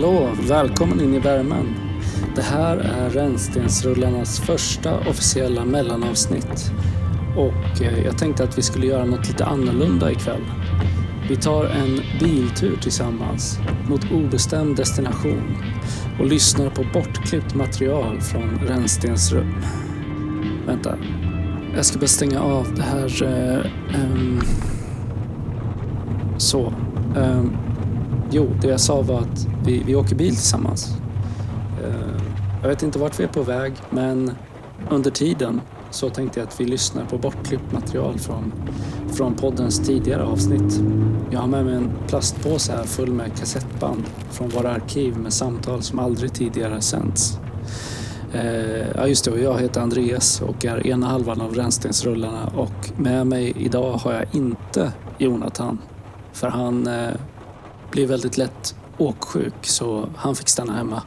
Hallå, välkommen in i värmen. Det här är Rännstensrullarnas första officiella mellanavsnitt. Och eh, jag tänkte att vi skulle göra något lite annorlunda ikväll. Vi tar en biltur tillsammans mot obestämd destination och lyssnar på bortklippt material från Rännstensrum. Vänta, jag ska bara stänga av det här. Eh, ehm. så. Ehm jo, det jag sa var att vi, vi åker bil tillsammans. Eh, jag vet inte vart vi är på väg, men under tiden så tänkte jag att vi lyssnar på bortklippt material från, från poddens tidigare avsnitt. Jag har med mig en plastpåse här full med kassettband från våra arkiv med samtal som aldrig tidigare sänts. Eh, ja just det, och jag heter Andreas och är ena halvan av Rännstensrullarna och med mig idag har jag inte Jonathan. För han eh, blir väldigt lätt åksjuk så han fick stanna hemma.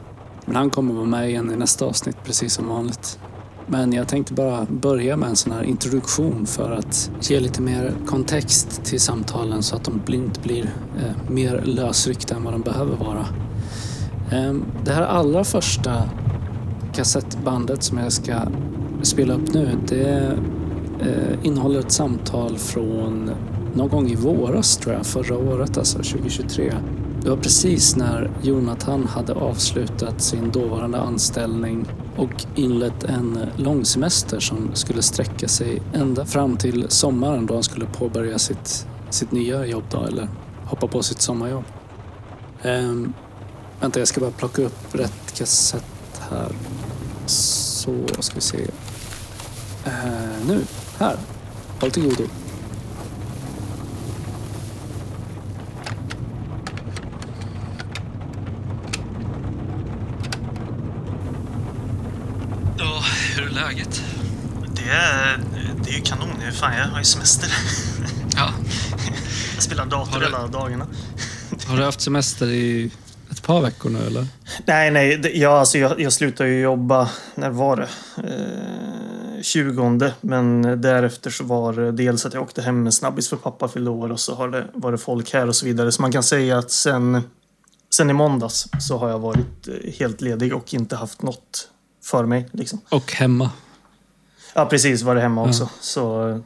Men han kommer vara med igen i nästa avsnitt precis som vanligt. Men jag tänkte bara börja med en sån här introduktion för att ge lite mer kontext till samtalen så att de inte blir eh, mer lösryckta än vad de behöver vara. Eh, det här allra första kassettbandet som jag ska spela upp nu det eh, innehåller ett samtal från någon gång i våras tror jag, förra året alltså 2023. Det var precis när Jonathan hade avslutat sin dåvarande anställning och inlett en långsemester som skulle sträcka sig ända fram till sommaren då han skulle påbörja sitt, sitt nya jobb då, eller hoppa på sitt sommarjobb. Ehm, vänta, jag ska bara plocka upp rätt kassett här. Så ska vi se. Ehm, nu, här. Håll till godo. Ja, hur är läget? Det är, det är ju kanon. Fan, jag har ju semester. Ja. Jag spelar dator du- hela dagarna. Har du haft semester i ett par veckor nu eller? Nej, nej. Jag, alltså, jag, jag slutade ju jobba, när var det? Eh, 20. Men därefter så var det dels att jag åkte hem med snabbis för pappa fyllde år och så har det varit folk här och så vidare. Så man kan säga att sen, sen i måndags så har jag varit eh, helt ledig och inte haft något för mig. Liksom. Och hemma. Ja, precis. Var det hemma Ja. också. Så eh,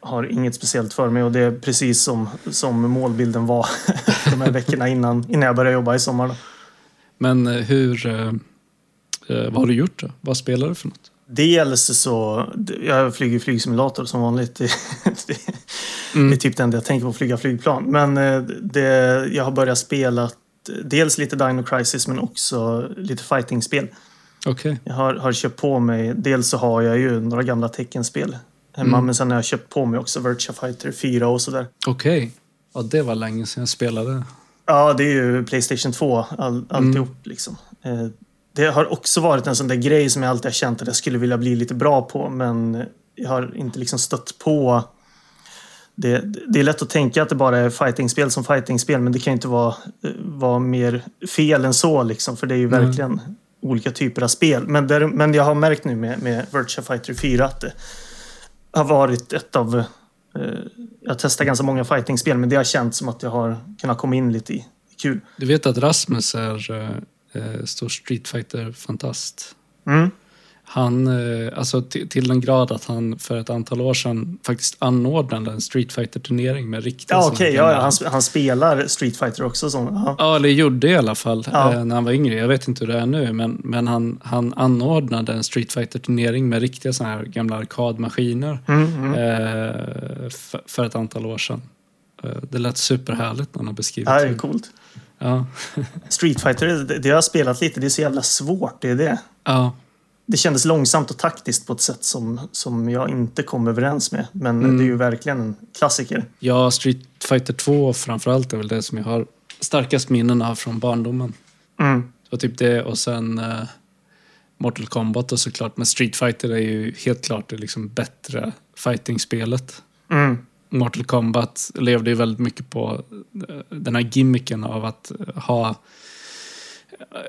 har inget speciellt för mig och det är precis som, som målbilden var de här veckorna innan, innan jag började jobba i sommar. Då. Men eh, hur... eh, eh, vad har du gjort då? Vad spelar du för något? Dels så, jag flyger flygsimulator som vanligt. Det, det, det är typ det enda jag tänker på, att flyga flygplan. Men eh, det, jag har börjat spela dels lite Dino Crisis men också lite fightingspel. Okej. Jag har, har köpt på mig, dels så har jag ju några gamla teckenspel hemma Mm. men sen har jag köpt på mig också Virtua Fighter 4 och sådär. Okej. Ja, det var länge sedan jag spelade. Ja, det är ju Playstation 2 all, alltihop liksom. Eh, Det har också varit en sån där grej som jag alltid har känt att jag skulle vilja bli lite bra på men jag har inte liksom stött på det, det är lätt att tänka att det bara är fightingspel som fightingspel men det kan ju inte vara, eh, vara mer fel än så liksom för det är ju Nej. verkligen olika typer av spel. Men, där, men jag har märkt nu med, med Virtua Fighter 4 att det har varit ett av eh, jag har testat ganska många fightingspel men det har känts som att jag har kunnat komma in lite i. Kul. Du vet att Rasmus är eh, eh, stor Street Fighter-fantast. Mm. Han, eh, alltså till, till den grad att han för ett antal år sedan faktiskt anordnade en Street Fighter-turnering med riktiga Ja, okej. gamla- ja, ja, han, han spelar Street Fighter också. Så, ja. Ja, eller gjorde i alla fall Ja. eh, när han var yngre. Jag vet inte hur det är nu, men, men han, han anordnade en Street Fighter-turnering med riktiga såna här gamla arkadmaskiner Mm, mm. eh, för, för ett antal år sedan. Eh, det lät superhärligt när han har beskrivit Ja, det är coolt. Ja. Street Fighter, det, det har jag spelat lite. Det är så jävla svårt. Det är det. ja. Det kändes långsamt och taktiskt på ett sätt som, som jag inte kom överens med. Men Mm. det är ju verkligen en klassiker. Ja, Street Fighter 2 framförallt är väl det som jag har starkast minnen av från barndomen. Mm. Var typ det och sen eh, Mortal Kombat och såklart. Men Street Fighter är ju helt klart det liksom bättre fighting-spelet. Mm. Mortal Kombat levde ju väldigt mycket på eh, den här gimmicken av att ha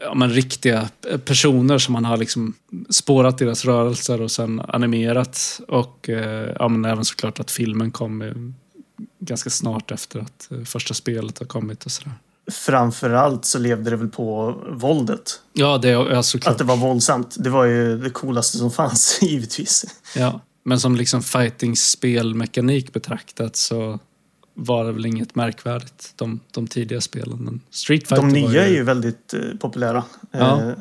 ja, men, riktiga personer som man har liksom spårat deras rörelser och sen animerat. Och eh, ja, men även såklart att filmen kom eh, ganska snart efter att eh, första spelet har kommit och sådär. framförallt så levde det väl på våldet. Ja, det är såklart. Att det var våldsamt. Det var ju det coolaste som fanns, givetvis. Ja, men som liksom fighting-spelmekanik betraktat så var det väl inget märkvärdigt, de, de tidiga spelen. Men Street Fighter De nya ju... är ju väldigt eh, populära. Ja. Eh,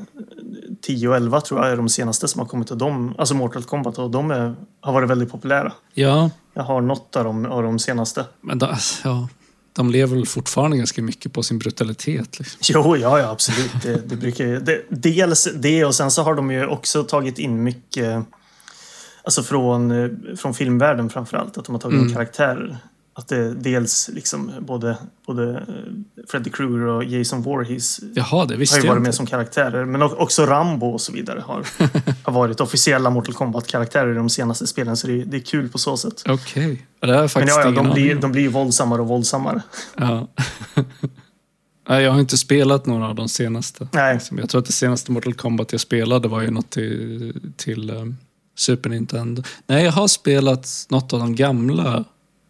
10 och 11 tror jag är de senaste som har kommit. Och de, alltså Mortal Kombat. Och de är, har varit väldigt populära. Ja, Jag har något av de, av de senaste. men de, ja, de lever väl fortfarande ganska mycket på sin brutalitet. Liksom. Jo, ja, ja absolut. Det, det brukar det, dels det och sen så har de ju också tagit in mycket Alltså från, eh, från filmvärlden framförallt. Att de har tagit in Mm. karaktärer. Att det dels liksom både, både eh, Freddy Krueger och Jason Voorhees Jaha, det visste har ju varit med som karaktärer. Men också Rambo och så vidare har, har varit officiella Mortal Kombat-karaktärer i de senaste spelen. Så det är, det är kul på så sätt. Okej, ja, det har jag Men faktiskt ja, ja ingen de, blir, de blir ju våldsammare och våldsammare. Ja. Nej, jag har inte spelat några av de senaste. Nej. Liksom, Jag tror att det senaste Mortal Kombat jag spelade var ju något till, till um, Super Nintendo. Nej, jag har spelat något av de gamla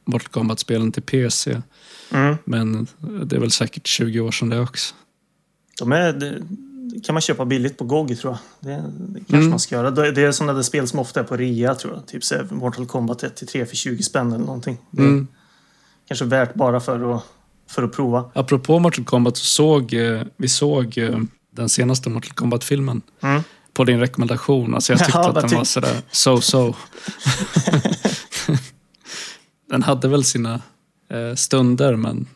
Mortal Kombat-spelen till PC. Mm. Men det är väl säkert 20 år sedan det också. De är, det kan man köpa billigt på GOG tror jag. Det, det kanske Mm. man ska göra. Det är sådana där spel som ofta är på rea tror jag. Typ så Mortal Kombat 1 till 3 för 20 spänn eller någonting. Det är Mm. Kanske värt bara för att, för att prova. Apropå Mortal Kombat så såg eh, vi såg eh, den senaste Mortal Kombat-filmen Mm. på din rekommendation. Alltså jag tyckte Ja, att den var sådär so-so. den hade väl sina eh, stunder men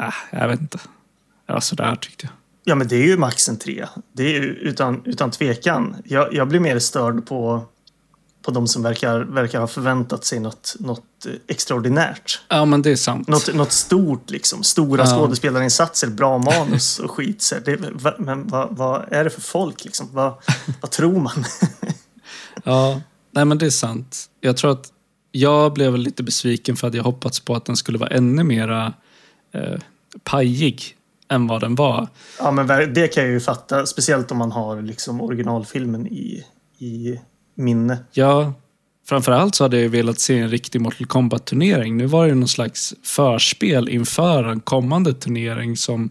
äh, jag vet inte. Ja, sådär tyckte jag. Ja, men det är ju max en 3. Det är ju utan, utan tvekan. Jag, jag blir mer störd på, på de som verkar, verkar ha förväntat sig något, något extraordinärt. Ja, men det är sant. Något, något stort liksom. Stora Ja. skådespelarinsatser, bra manus och skit. Så det, men vad, vad är det för folk liksom? Vad, vad tror man? Ja, nej men det är sant. Jag tror att jag blev väl lite besviken för att jag hoppats på att den skulle vara ännu mera eh, pajig än vad den var. Ja, men det kan jag ju fatta. Speciellt om man har liksom originalfilmen i, i minne. Ja, framförallt så hade jag velat se en riktig Mortal Kombat-turnering. Nu var det ju någon slags förspel inför en kommande turnering som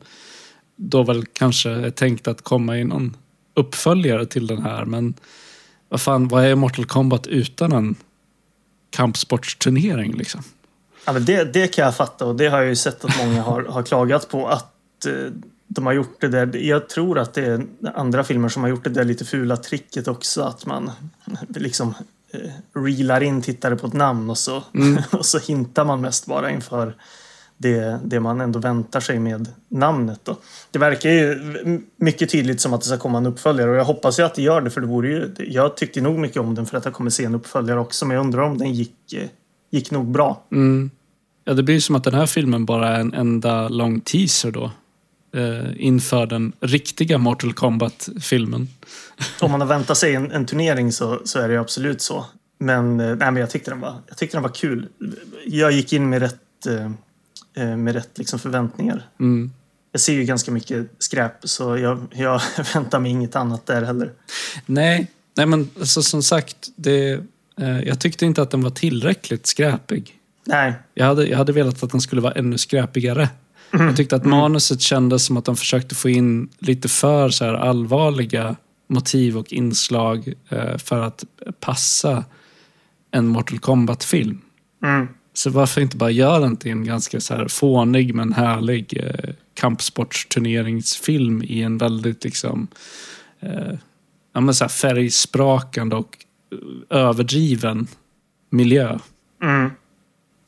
då väl kanske är tänkt att komma i någon uppföljare till den här. Men vad fan, vad är Mortal Kombat utan en kampsportsturnering liksom? Ja, men det, det kan jag fatta och det har jag ju sett att många har, har klagat på. Att eh, de har gjort det där. Jag tror att det är andra filmer som har gjort det där lite fula tricket också. Att man liksom eh, reelar in tittare på ett namn och så, och så hintar man mest bara inför det, det man ändå väntar sig med namnet. Då. Det verkar ju mycket tydligt som att det ska komma en uppföljare och jag hoppas ju att det gör det för det vore ju, jag tyckte nog mycket om den för att jag kommer se en uppföljare också men jag undrar om den gick, gick nog bra. Mm. Ja, det blir ju som att den här filmen bara är en enda lång teaser då. Eh, inför den riktiga Mortal Kombat-filmen. Om man har väntat sig en, en turnering så, så är det absolut så. Men, eh, nej, men jag, tyckte den var, jag tyckte den var kul. Jag gick in med rätt, eh, med rätt liksom förväntningar. Mm. Jag ser ju ganska mycket skräp så jag, jag väntar mig inget annat där heller. Nej, nej men alltså, som sagt, det, eh, jag tyckte inte att den var tillräckligt skräpig. Nej, Jag hade, jag hade velat att den skulle vara ännu skräpigare. Jag tyckte att manuset kändes som att de försökte få in lite för så här allvarliga motiv och inslag eh, för att passa en Mortal Kombat-film. mm. Så varför inte bara göra den till en ganska så här fånig men härlig eh, kampsportsturneringsfilm i en väldigt liksom eh, ja, men så här färgsprakande och eh, överdriven miljö. Mm.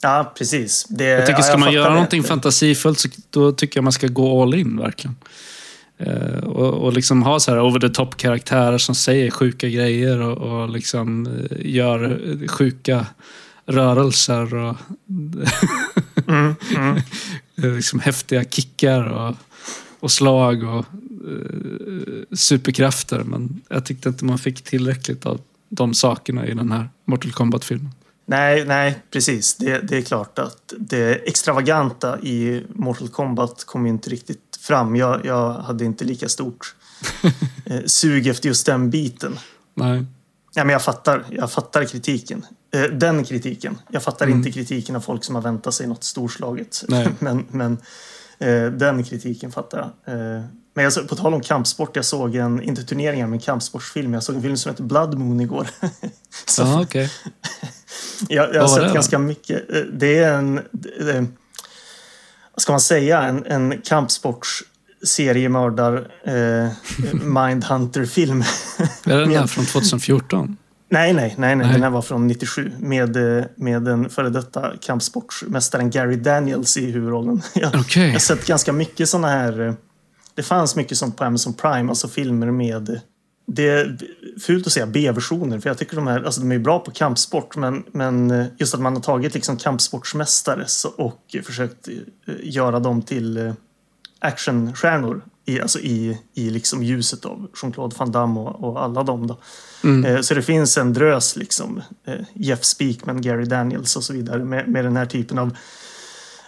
Ja, precis. Det, Jag tycker ja, ska man göra det. någonting fantasifullt så då tycker jag man ska gå all in verkligen. Eh, och, och liksom ha så här over the top karaktärer som säger sjuka grejer och, och liksom eh, gör sjuka rörelser och Mm, mm. liksom häftiga kickar och, och slag och eh, superkrafter. Men jag tyckte inte man fick tillräckligt av de sakerna i den här Mortal Kombat-filmen. Nej, nej, precis. Det, det är klart att det extravaganta i Mortal Kombat kom inte riktigt fram. Jag, jag hade inte lika stort eh, sug efter just den biten. Nej. Ja, men jag fattar, jag fattar kritiken. Eh, den kritiken. Jag fattar inte kritiken av folk som har väntat sig något storslaget. Men, men Eh, den kritiken fattar jag. Eh, men jag, på tal om kampsport, jag såg en, inte turneringar, men kampsportsfilm. Jag såg en film som heter Blood Moon igår. Så Ja, okej. jag, jag har sett det då? ganska mycket. Eh, Det är en... Vad ska man säga? En, en kampsports seriemördar eh, Mindhunter-film. Är den här från 2014? Nej, nej, nej, nej, den här var från 97 med, eh, med den före detta kampsportsmästaren Gary Daniels i huvudrollen. Jag, Okej. jag har sett ganska mycket såna här... eh, Det fanns mycket sånt på Amazon Prime, alltså filmer med... Det är fult att säga B-versioner, för jag tycker de här, alltså de är bra på kampsport, men, men eh, just att man har tagit liksom kampsportsmästare och försökt eh, göra dem till eh, actionstjärnor i, alltså i, i liksom ljuset av Jean-Claude Van Damme och, och alla dem. Då. Eh, Så det finns en drös, liksom, eh, Jeff Speakman, Gary Daniels och så vidare med, med den här typen av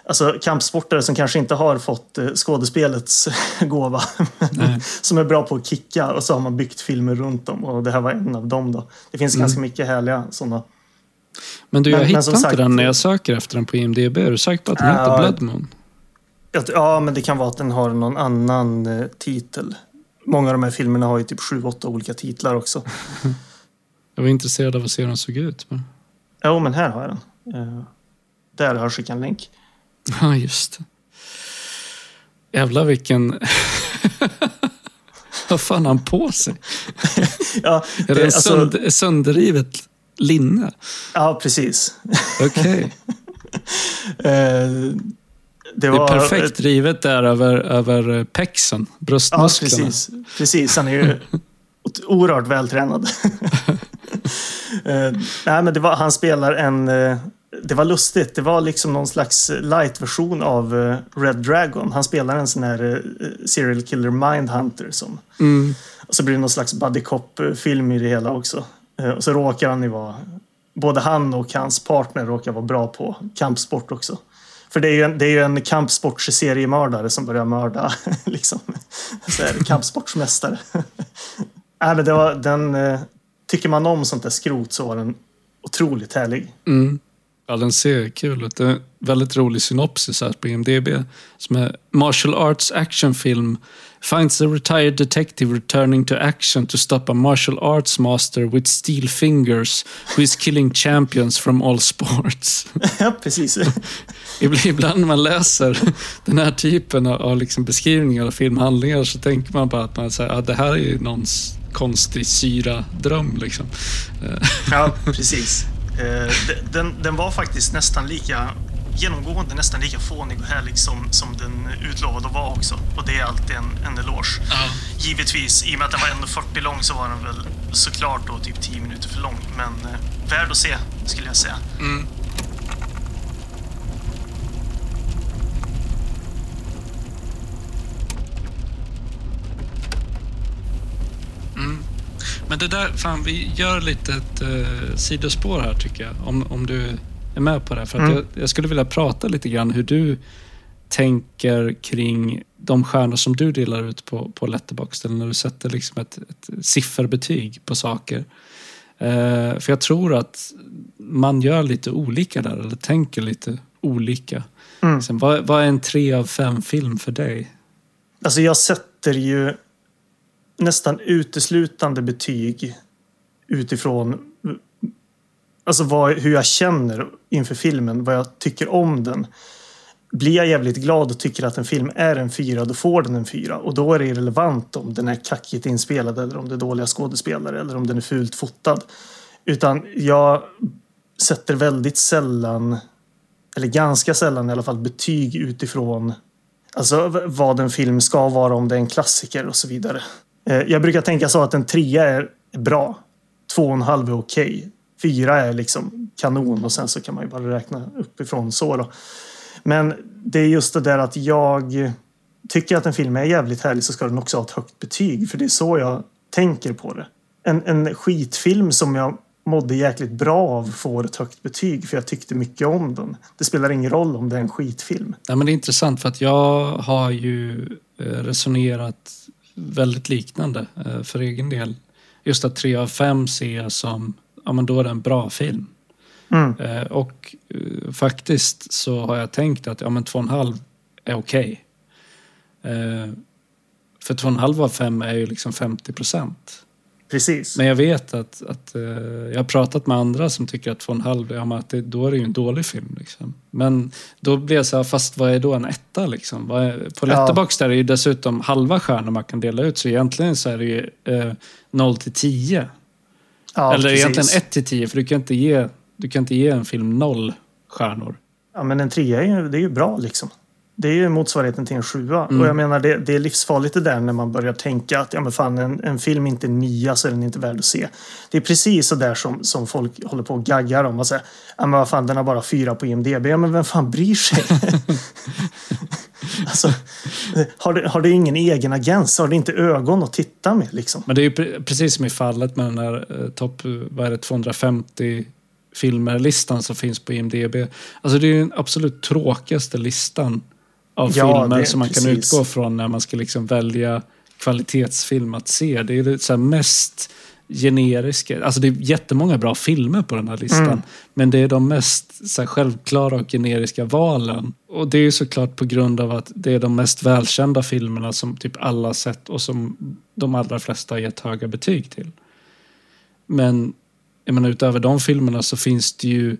Alltså kampsportare som kanske inte har fått eh, skådespelets gåva. men som är bra på att kicka och så har man byggt filmer runt dem och det här var en av dem då. Det finns ganska mycket härliga sådana. Men du, jag Men- men hittar som inte sagt- den när jag söker efter den på IMDB. Är du säker på att den Ja. heter Blood Moon? Ja, men det kan vara att den har någon annan eh, titel. Många av de här filmerna har ju typ sju, åtta olika titlar också. Jag var intresserad av att se hur den såg ut. Men... Jo, men här har jag den. Eh, Där har jag skickat en länk. Ja, just det. Jävlar vilken... Vad fan har han på sig? Ja, Är det alltså- sönder, sönderrivet linne? ja precis. Okej. Eh, Det Det är var perfekt rivet där över, över pexen, Ja, bröstmusklerna. precis. precis. Han är ju oerhört vältränad. Eh, Nej, men det var, han spelar en... eh, Det var lustigt. Det var liksom någon slags light-version av eh, Red Dragon. Han spelar en sån här eh, serial killer mindhunter. Som, Mm. och så blir det någon slags buddy cop-film i det hela också. Eh, Och så råkar han ju vara... Både han och hans partner råkar vara bra på kampsport också. För det är ju en, det är ju en kampsportsseriemördare som börjar mörda. liksom. Så är det, kampsportsmästare. äh, men det var, den, eh, tycker man om sånt där skrot så var den otroligt härlig. Mm. Ja, den ser kul ut. Det är en väldigt rolig synopsis här på IMDB. Som är Martial Arts actionfilm finds a retired detective returning to action to stop a martial arts master with steel fingers who is killing champions from all sports. ja, precis. Ibland när man läser den här typen av- liksom beskrivningar av filmhandlingar så tänker man bara att man säger att det här är ju någons konstig syra-dröm. Liksom. Ja, precis. Eh, de- Den, den var faktiskt nästan lika genomgående, nästan lika fånig och härlig som, som den utlovade att vara också. Och det är alltid en, en eloge. Givetvis, i och med att den var 1,40 lång så var den väl såklart då typ 10 minuter för lång. Men eh, värd att se, skulle jag säga. Men det där, fan vi gör lite ett uh, sidospår här tycker jag. Om, om du är med på det. För Mm. jag, jag skulle vilja prata lite grann hur du tänker kring de stjärnor som du delar ut på, på Letterboxd. Eller när du sätter liksom ett, ett sifferbetyg på saker. Eh, för jag tror att man gör lite olika där, eller tänker lite olika. Mm. Sen, vad, vad är en tre av fem film för dig? Alltså jag sätter ju nästan uteslutande betyg utifrån alltså vad, hur jag känner inför filmen, vad jag tycker om den. Blir jag jävligt glad och tycker att en film är en fyra, då får den en fyra. Och då är det irrelevant om den är kackigt inspelad eller om det är dåliga skådespelare eller om den är fult fotad. Utan jag sätter väldigt sällan, eller ganska sällan i alla fall, betyg utifrån Alltså vad en film ska vara, om det är en klassiker och så vidare. Eh, jag brukar tänka så att en trea är är bra. Två och en halv är okej. Fyra är liksom kanon och sen så kan man ju bara räkna uppifrån så då. Men det är just det där att jag tycker att en film är jävligt härlig så ska den också ha ett högt betyg. För det är så jag tänker på det. En, en skitfilm som jag mådde jäkligt bra av får ett högt betyg för jag tyckte mycket om den. Det spelar ingen roll om det är en skitfilm. Ja, men det är intressant för att jag har ju eh, resonerat väldigt liknande eh, för egen del. Just att tre av fem ser jag som, ja men då är det en bra film. Mm. Eh, Och eh, faktiskt så har jag tänkt att ja men två och en halv är okej. Eh, för 2,5 av 5 är ju liksom 50 procent. Precis. Men jag vet att, att eh, jag har pratat med andra som tycker att 2,5, ja, men att det, då är det ju en dålig film. Liksom. Men då blir jag så här, fast vad är då en etta liksom? Är, på Ja. Letterboxd är det ju dessutom halva stjärnor man kan dela ut, så egentligen så är det ju eh, 0 till 10. Ja, Eller precis. egentligen 1 till 10, för du kan inte ge, du kan inte ge en film noll stjärnor. Ja, men en trea är ju, det är ju bra liksom. Det är ju motsvarigheten till en sjua. Mm. Och jag menar, det, det är livsfarligt det där när man börjar tänka att ja, men fan, en, en film inte är nia så är den inte värd att se. Det är precis så där som, som folk håller på och gaggar om. Och säger, ja, men vad fan, den har bara fyra på IMDB. Ja, men vem fan bryr sig? alltså, har, det, har det ingen egen agens? Har det inte ögon att titta med? Liksom? Men det är ju pre- precis som i fallet med den här eh, topp vad är det, 250 filmer-listan som finns på IMDB. Alltså det är den absolut tråkigaste listan av Ja, filmer som man kan precis. utgå från när man ska liksom välja kvalitetsfilm att se. Det är det så mest generiska. Alltså det är jättemånga bra filmer på den här listan. Mm. Men det är de mest så självklara och generiska valen. Och det är ju såklart på grund av att det är de mest välkända filmerna som typ alla sett och som de allra flesta har gett höga betyg till. Men jag menar, utöver de filmerna så finns det ju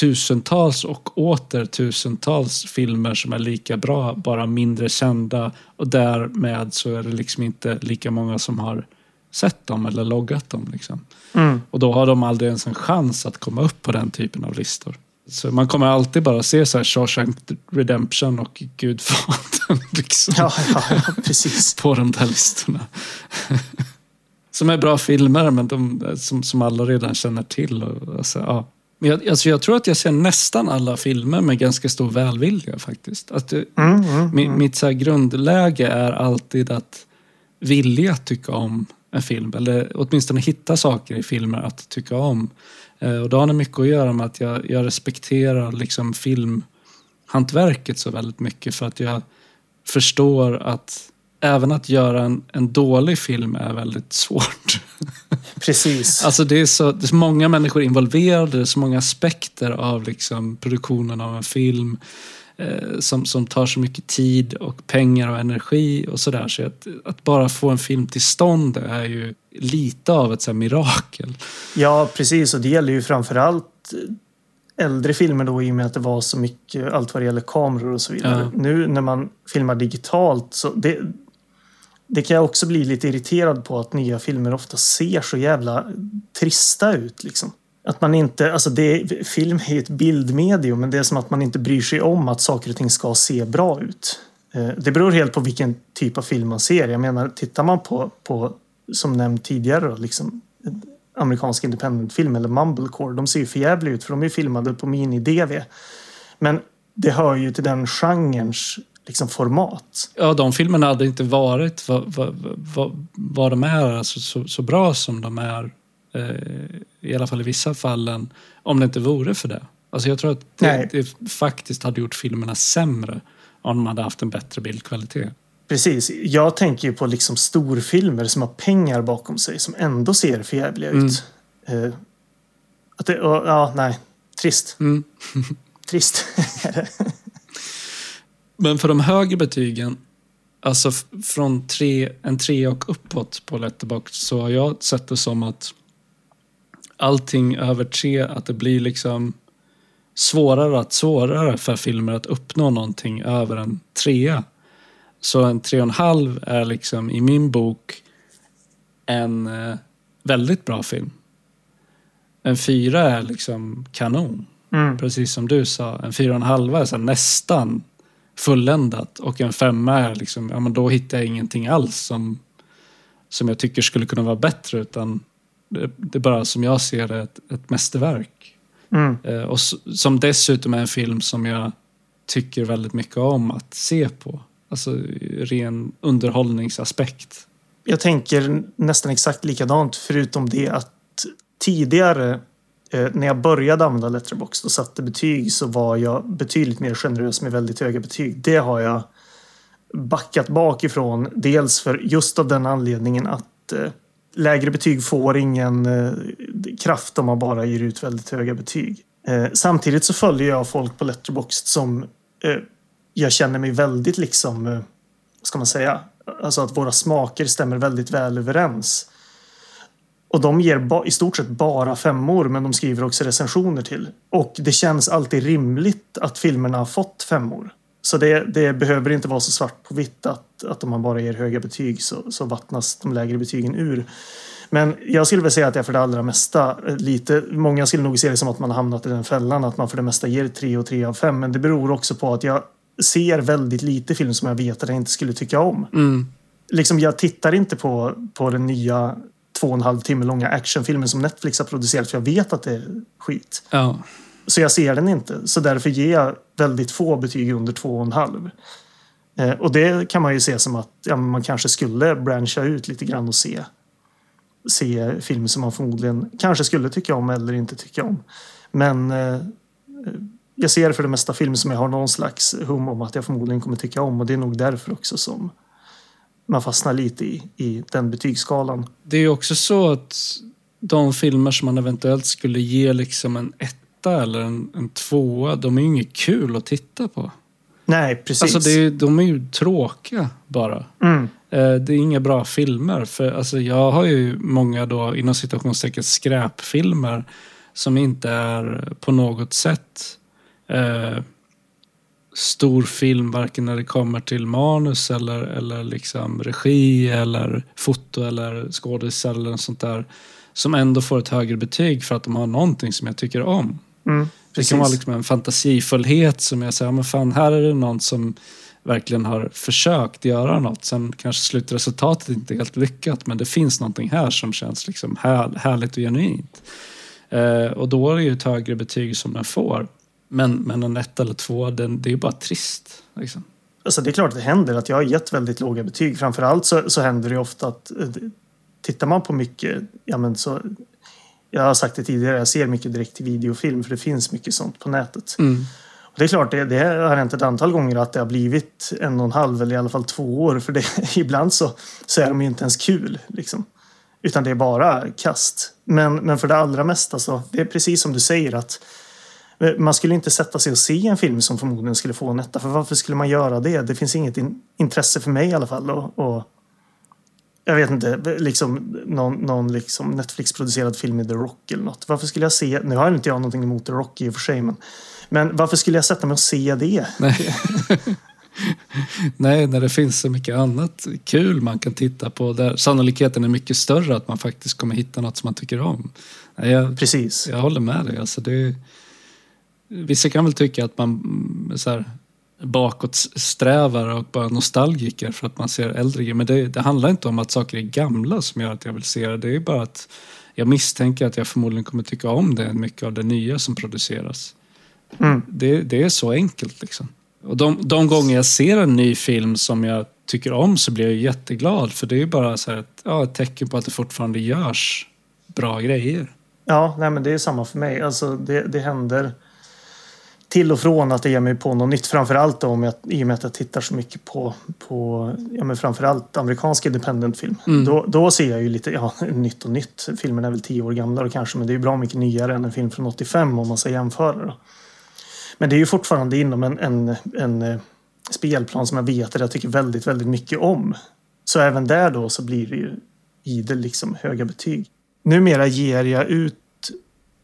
tusentals och åter tusentals filmer som är lika bra, bara mindre kända och därmed så är det liksom inte lika många som har sett dem eller loggat dem. Liksom. Mm. Och då har de aldrig ens en chans att komma upp på den typen av listor. Så man kommer alltid bara se så här Shawshank Redemption och Gudfadern liksom, Ja, ja, ja, precis. på de där listorna. som är bra filmer, men de, som, som alla redan känner till. Och, alltså, ja. Men jag, alltså, jag tror att jag ser nästan alla filmer med ganska stor välvilja faktiskt. Att det, Mm, mm, mi- mm. Mitt så grundläge är alltid att vilja tycka om en film. Eller åtminstone hitta saker i filmer att tycka om. Eh, Och det har nog mycket att göra med att jag, jag respekterar liksom filmhantverket så väldigt mycket. För att jag förstår att även att göra en, en dålig film är väldigt svårt. Precis. Alltså det är, så, det är så många människor involverade, det är så många aspekter av liksom produktionen av en film eh, som, som tar så mycket tid och pengar och energi och sådär. Så att, att bara få en film till stånd är ju lite av ett så mirakel. Ja, precis. Och det gäller ju framförallt äldre filmer då i och med att det var så mycket, allt vad det gäller kameror och så vidare. Ja. Nu när man filmar digitalt så det, det kan jag också bli lite irriterad på att nya filmer ofta ser så jävla trista ut liksom. Att man inte, alltså det, film är ett bildmedium men det är som att man inte bryr sig om att saker och ting ska se bra ut. Eh, det beror helt på vilken typ av film man ser. Jag menar, tittar man på, på som nämnt tidigare, då, liksom, amerikansk independentfilm eller mumblecore, de ser ju förjävliga ut för de är filmade på mini-DV. Men det hör ju till den genrens liksom, format. Ja, de filmerna hade inte varit vad, vad, vad, vad de är, alltså så, så bra som de är. Eh, I alla fall i vissa fallen. Om det inte vore för det. Alltså jag tror att det, det faktiskt hade gjort filmerna sämre om de hade haft en bättre bildkvalitet. Precis. Jag tänker ju på liksom storfilmer som har pengar bakom sig som ändå ser förjävliga ut. Eh, att det, och, ja, nej. Trist. Mm. Trist. Men för de högre betygen, alltså från tre, en tre och uppåt på Letterboxd så har jag sett det som att allting över tre, att det blir liksom svårare att svårare för filmer att uppnå någonting över en trea. Så en tre och en halv är liksom i min bok en eh, väldigt bra film. En fyra är liksom kanon. Mm. Precis som du sa. En fyra och en halva är så nästan fulländat. Och en femma är liksom, ja men då hittar jag ingenting alls som, som jag tycker skulle kunna vara bättre. Utan det, det är bara som jag ser det ett, ett mästerverk. Mm. Eh, och som dessutom är en film som jag tycker väldigt mycket om att se på. Alltså ren underhållningsaspekt. Jag tänker nästan exakt likadant förutom det att tidigare Eh, när jag började använda Letterbox och satte betyg så var jag betydligt mer generös med väldigt höga betyg. Det har jag backat bakifrån. Dels för just av den anledningen att eh, lägre betyg får ingen eh, kraft om man bara ger ut väldigt höga betyg. Eh, samtidigt så följer jag folk på Letterboxd som eh, jag känner mig väldigt liksom eh, ska man säga, alltså att våra smaker stämmer väldigt väl överens. Och de ger i stort sett bara femmor, men de skriver också recensioner till. Och det känns alltid rimligt att filmerna har fått femmor. Så det, det behöver inte vara så svart på vitt att, att om man bara ger höga betyg så, så vattnas de lägre betygen ur. Men jag skulle väl säga att jag för det allra mesta lite, många skulle nog se det som att man har hamnat i den fällan att man för det mesta ger 3 och 3 av 5. Men det beror också på att jag ser väldigt lite film som jag vet att jag inte skulle tycka om. Mm. Liksom jag tittar inte på, på den nya två och en halv timme långa actionfilmen som Netflix har producerat för jag vet att det är skit. Ja. Så jag ser den inte. Så därför ger jag väldigt få betyg under två och en halv. Eh, och det kan man ju se som att ja, man kanske skulle branscha ut lite grann och se, se filmer som man förmodligen kanske skulle tycka om eller inte tycka om. Men eh, jag ser för det mesta filmer som jag har någon slags hum om att jag förmodligen kommer tycka om och det är nog därför också som man fastnar lite i, i den betygsskalan. Det är ju också så att de filmer som man eventuellt skulle ge liksom en etta eller en, en tvåa, de är ju inget kul att titta på. Nej, precis. Alltså det är, de är ju tråkiga bara. Mm. Eh, Det är inga bra filmer. För alltså jag har ju många då inom citationstecken skräpfilmer som inte är på något sätt eh, stor film varken när det kommer till manus eller, eller liksom regi eller foto eller skådisar eller något sånt där. Som ändå får ett högre betyg för att de har någonting som jag tycker om. Mm, Det kan vara liksom en fantasifullhet som jag säger, men fan här är det någon som verkligen har försökt göra något. Sen kanske slutresultatet inte är helt lyckat men det finns någonting här som känns liksom här, härligt och genuint. Eh, och då är det ju ett högre betyg som den får. Men, men en ett eller två, den, det är ju bara trist. Liksom. Alltså det är klart att det händer att jag har gett väldigt låga betyg. Framförallt så, så händer det ofta att eh, tittar man på mycket, ja men så jag har sagt det tidigare, jag ser mycket direkt till videofilm för det finns mycket sånt på nätet. Mm. Och det är klart, det, det har hänt ett antal gånger att det har blivit en och en halv eller i alla fall två år. För det, ibland så, så är de ju inte ens kul. Liksom. Utan det är bara kast. Men, men för det allra mesta så, det är precis som du säger att man skulle inte sätta sig och se en film som förmodligen skulle få en etta. För varför skulle man göra det? Det finns inget in, intresse för mig i alla fall. Och, och jag vet inte, liksom någon, någon liksom Netflix-producerad film med The Rock eller något. Varför skulle jag se, nu har inte jag någonting emot The Rock i och för sig, men, men varför skulle jag sätta mig och se det? Nej. Nej, när det finns så mycket annat kul man kan titta på där sannolikheten är mycket större att man faktiskt kommer hitta något som man tycker om. Nej, Jag, Precis. jag håller med dig. Alltså det, vissa kan väl tycka att man mm, så här, bakåtsträvar och bara nostalgiker för att man ser äldre grejer. Men det, det handlar inte om att saker är gamla som gör att jag vill se det. Det är bara att jag misstänker att jag förmodligen kommer tycka om det mycket av det nya som produceras. Mm. Det, det är så enkelt liksom. Och de, de gånger jag ser en ny film som jag tycker om så blir jag jätteglad. För det är bara så här ett, ja, ett tecken på att det fortfarande görs bra grejer. Ja, nej, men det är samma för mig. Alltså, det, det händer till och från att det ger mig på något nytt. Framförallt då, om jag, i och med att jag tittar så mycket på, på ja, men framförallt amerikansk independent-film. Mm. Då, då ser jag ju lite ja, nytt och nytt. Filmen är väl tio år gamla kanske, men det är ju bra mycket nyare än en film från 85 om man ska jämföra. Då. Men det är ju fortfarande inom en, en, en eh, spelplan som jag vet att jag tycker väldigt, väldigt mycket om. Så även där då så blir det ju idel liksom höga betyg. Numera ger jag ut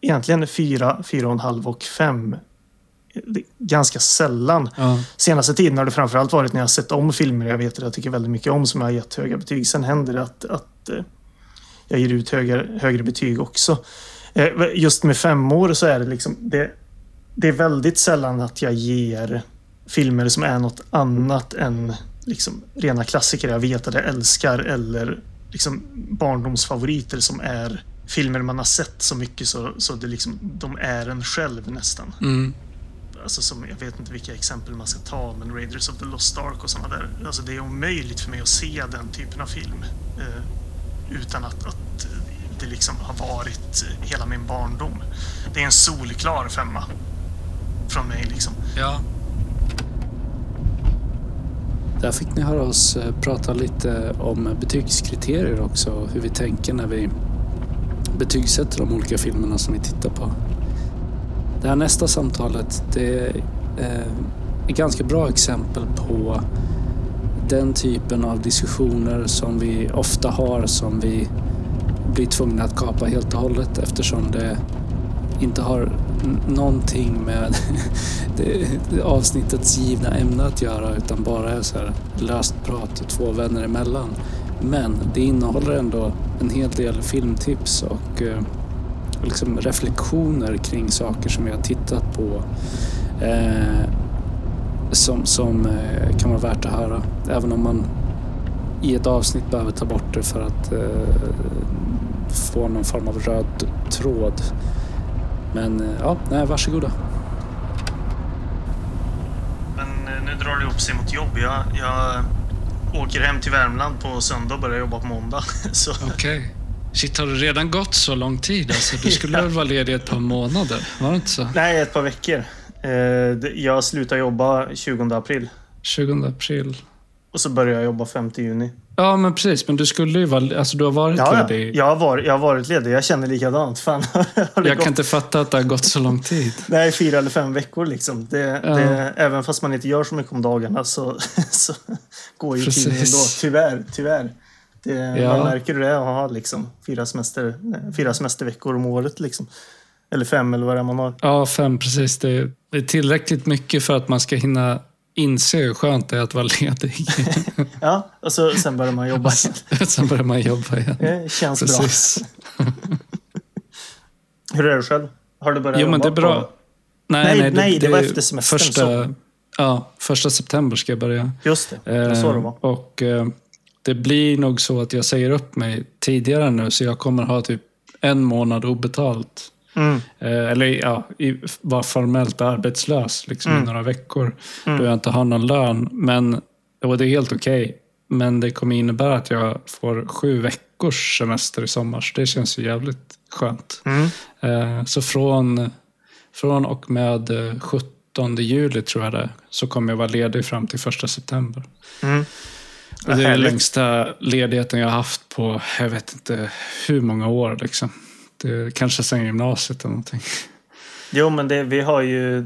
egentligen fyra, fyra och en halv och fem ganska sällan. Ja. Senaste tiden har det framförallt varit när jag sett om filmer jag vet att jag tycker väldigt mycket om som jag har gett höga betyg. Sen händer det att, att eh, jag ger ut högre, högre betyg också. Eh, Just med femmor så är det liksom det, det är väldigt sällan att jag ger filmer som är något annat än liksom rena klassiker jag vet att jag älskar eller liksom barndomsfavoriter som är filmer man har sett så mycket så, så det liksom, de är en själv nästan. Mm. Alltså som, jag vet inte vilka exempel man ska ta, men Raiders of the Lost Ark och sådana där. Alltså det är omöjligt för mig att se den typen av film eh, utan att, att det liksom har varit hela min barndom. Det är en solklar femma från mig liksom. Ja. Där fick ni höra oss eh, prata lite om betygskriterier också och hur vi tänker när vi betygsätter de olika filmerna som vi tittar på. Det här nästa samtalet det eh, är ett ganska bra exempel på den typen av diskussioner som vi ofta har som vi blir tvungna att kapa helt och hållet eftersom det inte har någonting med det, det avsnittets givna ämne att göra utan bara är så här löst prat två vänner emellan. Men det innehåller ändå en hel del filmtips och eh, liksom reflektioner kring saker som jag har tittat på. Eh, som, som eh, kan vara värt att höra. Även om man i ett avsnitt behöver ta bort det för att eh, få någon form av röd tråd. Men eh, ja, nej, varsågoda. Men eh, nu drar det upp sig mot jobb. Jag, jag åker hem till Värmland på söndag och börjar jobba på måndag. Så, Okej. Shit, har det redan gått så lång tid? Alltså, du skulle väl vara ledig ett par månader? Var det inte så? nej, ett par veckor. Eh, Jag slutar jobba 20 april. 20 april. Och så börjar jag jobba 5 juni. Ja, men precis. Men du skulle ju vara... Alltså, du har varit Ja, ja. ledig. Jag, har varit, jag har varit ledig. Jag känner likadant. Fan, Jag gått? kan inte fatta att det har gått så lång tid. Nej, fyra eller fem veckor liksom. Det, Ja. det, även fast man inte gör så mycket om dagarna så, så går ju tiden Precis. ändå. Tyvärr, tyvärr. Det, Ja. Man märker det är att ha liksom, fyra, semester, nej, fyra semesterveckor om året. Liksom. Eller fem eller vad det är man har. Ja, fem precis. Det är, det är tillräckligt mycket för att man ska hinna inse hur skönt det är att vara ledig. Ja, och så, sen börjar man jobba. Sen börjar man jobba igen. Det känns Precis. bra. Hur är det själv? Har du börjat Jo, jobba? men det är bra. På... Nej, nej, det var efter semestern, Första, så. ja, första september ska jag börja. Just det, det var så det Eh, var. Och eh, det blir nog så att jag säger upp mig tidigare nu, så jag kommer ha typ en månad obetalt. Mm. Eh, eller ja, vara formellt arbetslös liksom, Mm. i några veckor. Då jag inte har någon lön. Men, och det är helt okej. Men det kommer innebära att jag får sju veckors semester i sommar. Så det känns ju jävligt skönt. Mm. Eh, så från, från och med eh, 17 juli tror jag det så kommer jag vara ledig fram till 1 september. Det är den härligt. längsta ledigheten jag har haft på, jag vet inte hur många år. Liksom. Det, kanske sen gymnasiet eller någonting. Jo, men det, vi har ju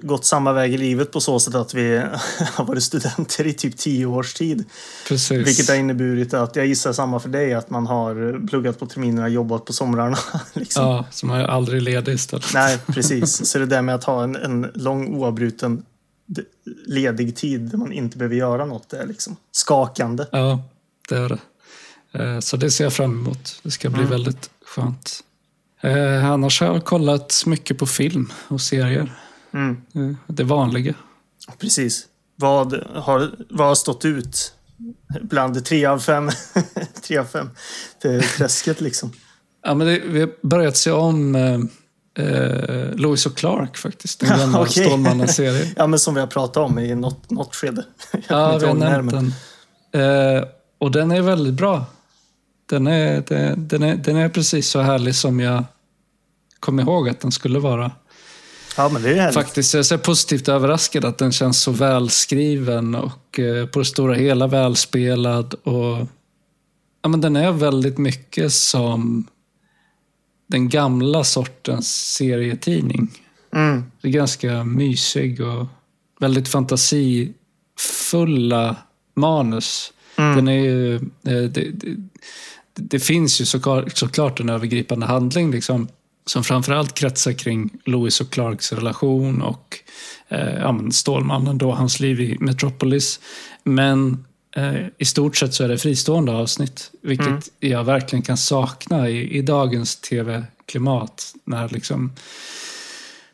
gått samma väg i livet på så sätt att vi har varit studenter i typ tio års tid. Precis. Vilket har inneburit att, jag gissar samma för dig, att man har pluggat på terminerna, jobbat på somrarna. Liksom. Ja, så man är aldrig ledig istället. Nej, precis. Så det där med att ha en, en lång oavbruten ledig tid där man inte behöver göra något är liksom skakande. Ja, det är det. Eh, Så det ser jag fram emot. Det ska bli Mm. väldigt skönt. Eh, Annars har jag kollat mycket på film och serier. Mm, Eh, Det vanliga. precis. Vad har, vad har stått ut bland tre av fem? tre av fem. Det träsket liksom. Ja, men det, vi har börjat se om eh, eh, Lewis och Clark faktiskt. Den gamla Okej. Stålmannen-serien. Ja, men som vi har pratat om i något, något skede. Ja, vi har nämnt den. Eh, och den är väldigt bra. Den är, den, den, är, den är precis så härlig som jag kom ihåg att den skulle vara. Ja, men det är härligt. Faktiskt, jag är positivt överraskad att den känns så välskriven och eh, på det stora hela välspelad. Och, ja, men den är väldigt mycket som den gamla sortens serietidning. Mm, Det är ganska mysig och väldigt fantasifulla manus. mm, Den är ju, eh, det, det, det finns ju såklart, såklart en övergripande handling liksom, som framförallt kretsar kring Louis och Clarks relation och eh, ja, Stålmannen, då, hans liv i Metropolis. Men i stort sett så är det fristående avsnitt, vilket Mm. jag verkligen kan sakna i, i dagens tv-klimat. När liksom